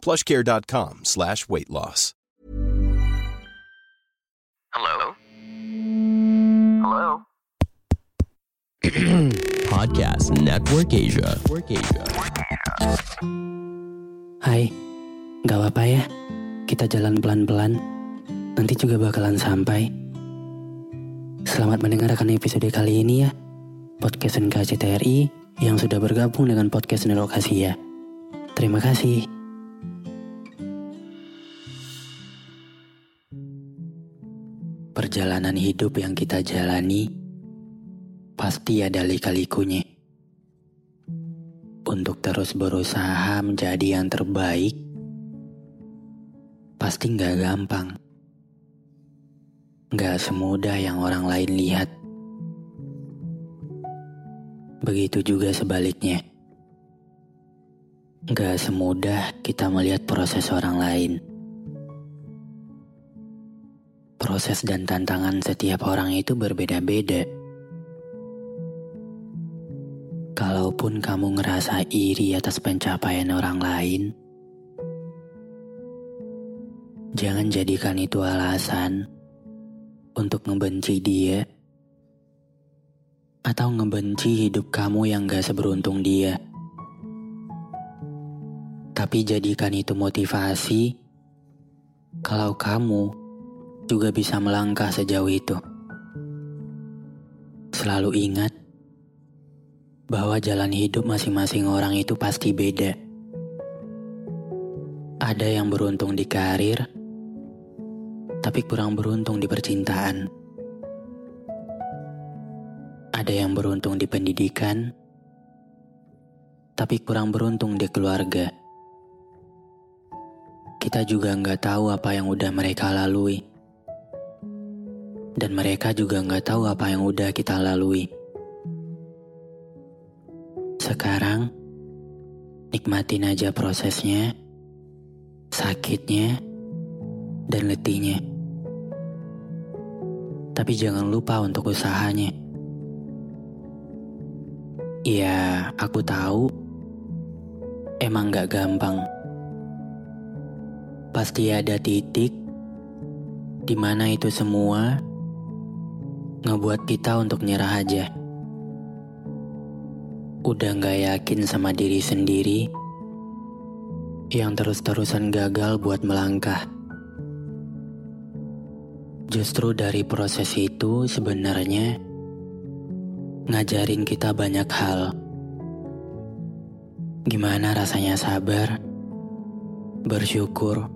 plushcare.com slash weight loss. Hello? Hello? Podcast Network Asia. Network Asia. Hai, gak apa-apa ya. Kita jalan pelan-pelan. Nanti juga bakalan sampai. Selamat mendengarkan episode kali ini ya. Podcast NKCTRI yang sudah bergabung dengan podcast Nerokasia. Terima kasih. Perjalanan hidup yang kita jalani pasti ada lika-likunya. Untuk terus berusaha menjadi yang terbaik, pasti nggak gampang. Nggak semudah yang orang lain lihat. Begitu juga sebaliknya. Nggak semudah kita melihat proses orang lain. Proses dan tantangan setiap orang itu berbeda-beda. Kalaupun kamu ngerasa iri atas pencapaian orang lain, jangan jadikan itu alasan untuk ngebenci dia atau ngebenci hidup kamu yang gak seberuntung dia. Tapi jadikan itu motivasi kalau kamu juga bisa melangkah sejauh itu. Selalu ingat bahwa jalan hidup masing-masing orang itu pasti beda. Ada yang beruntung di karir, tapi kurang beruntung di percintaan. Ada yang beruntung di pendidikan, tapi kurang beruntung di keluarga. Kita juga nggak tahu apa yang udah mereka lalui. Dan mereka juga nggak tahu apa yang udah kita lalui. Sekarang, nikmatin aja prosesnya, sakitnya, dan letihnya. Tapi jangan lupa untuk usahanya. Ya, aku tahu emang gak gampang. Pasti ada titik di mana itu semua ngebuat kita untuk nyerah aja. Udah gak yakin sama diri sendiri yang terus-terusan gagal buat melangkah. Justru dari proses itu sebenarnya ngajarin kita banyak hal. Gimana rasanya sabar, bersyukur,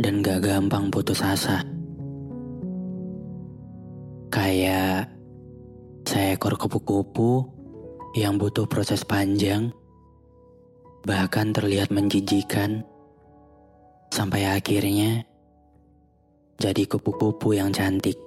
dan gak gampang putus asa. Seekor kupu-kupu yang butuh proses panjang, bahkan terlihat menjijikan, sampai akhirnya jadi kupu-kupu yang cantik.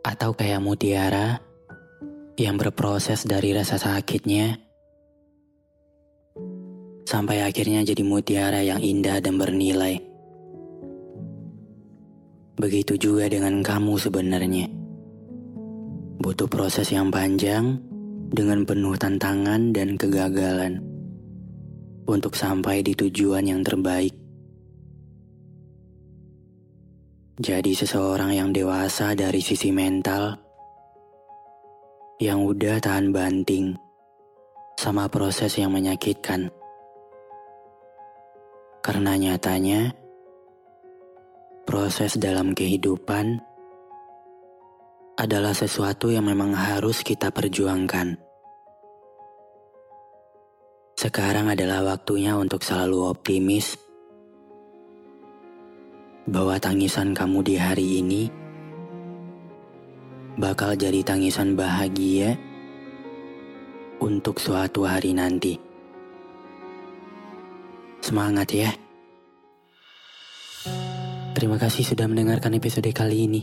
Atau kayak mutiara yang berproses dari rasa sakitnya sampai akhirnya jadi mutiara yang indah dan bernilai. Begitu juga dengan kamu sebenarnya. Butuh proses yang panjang dengan penuh tantangan dan kegagalan untuk sampai di tujuan yang terbaik. Jadi seseorang yang dewasa dari sisi mental yang udah tahan banting sama proses yang menyakitkan. Karena nyatanya proses dalam kehidupan adalah sesuatu yang memang harus kita perjuangkan. Sekarang adalah waktunya untuk selalu optimis bahwa tangisan kamu di hari ini bakal jadi tangisan bahagia untuk suatu hari nanti. Semangat ya! Terima kasih sudah mendengarkan episode kali ini.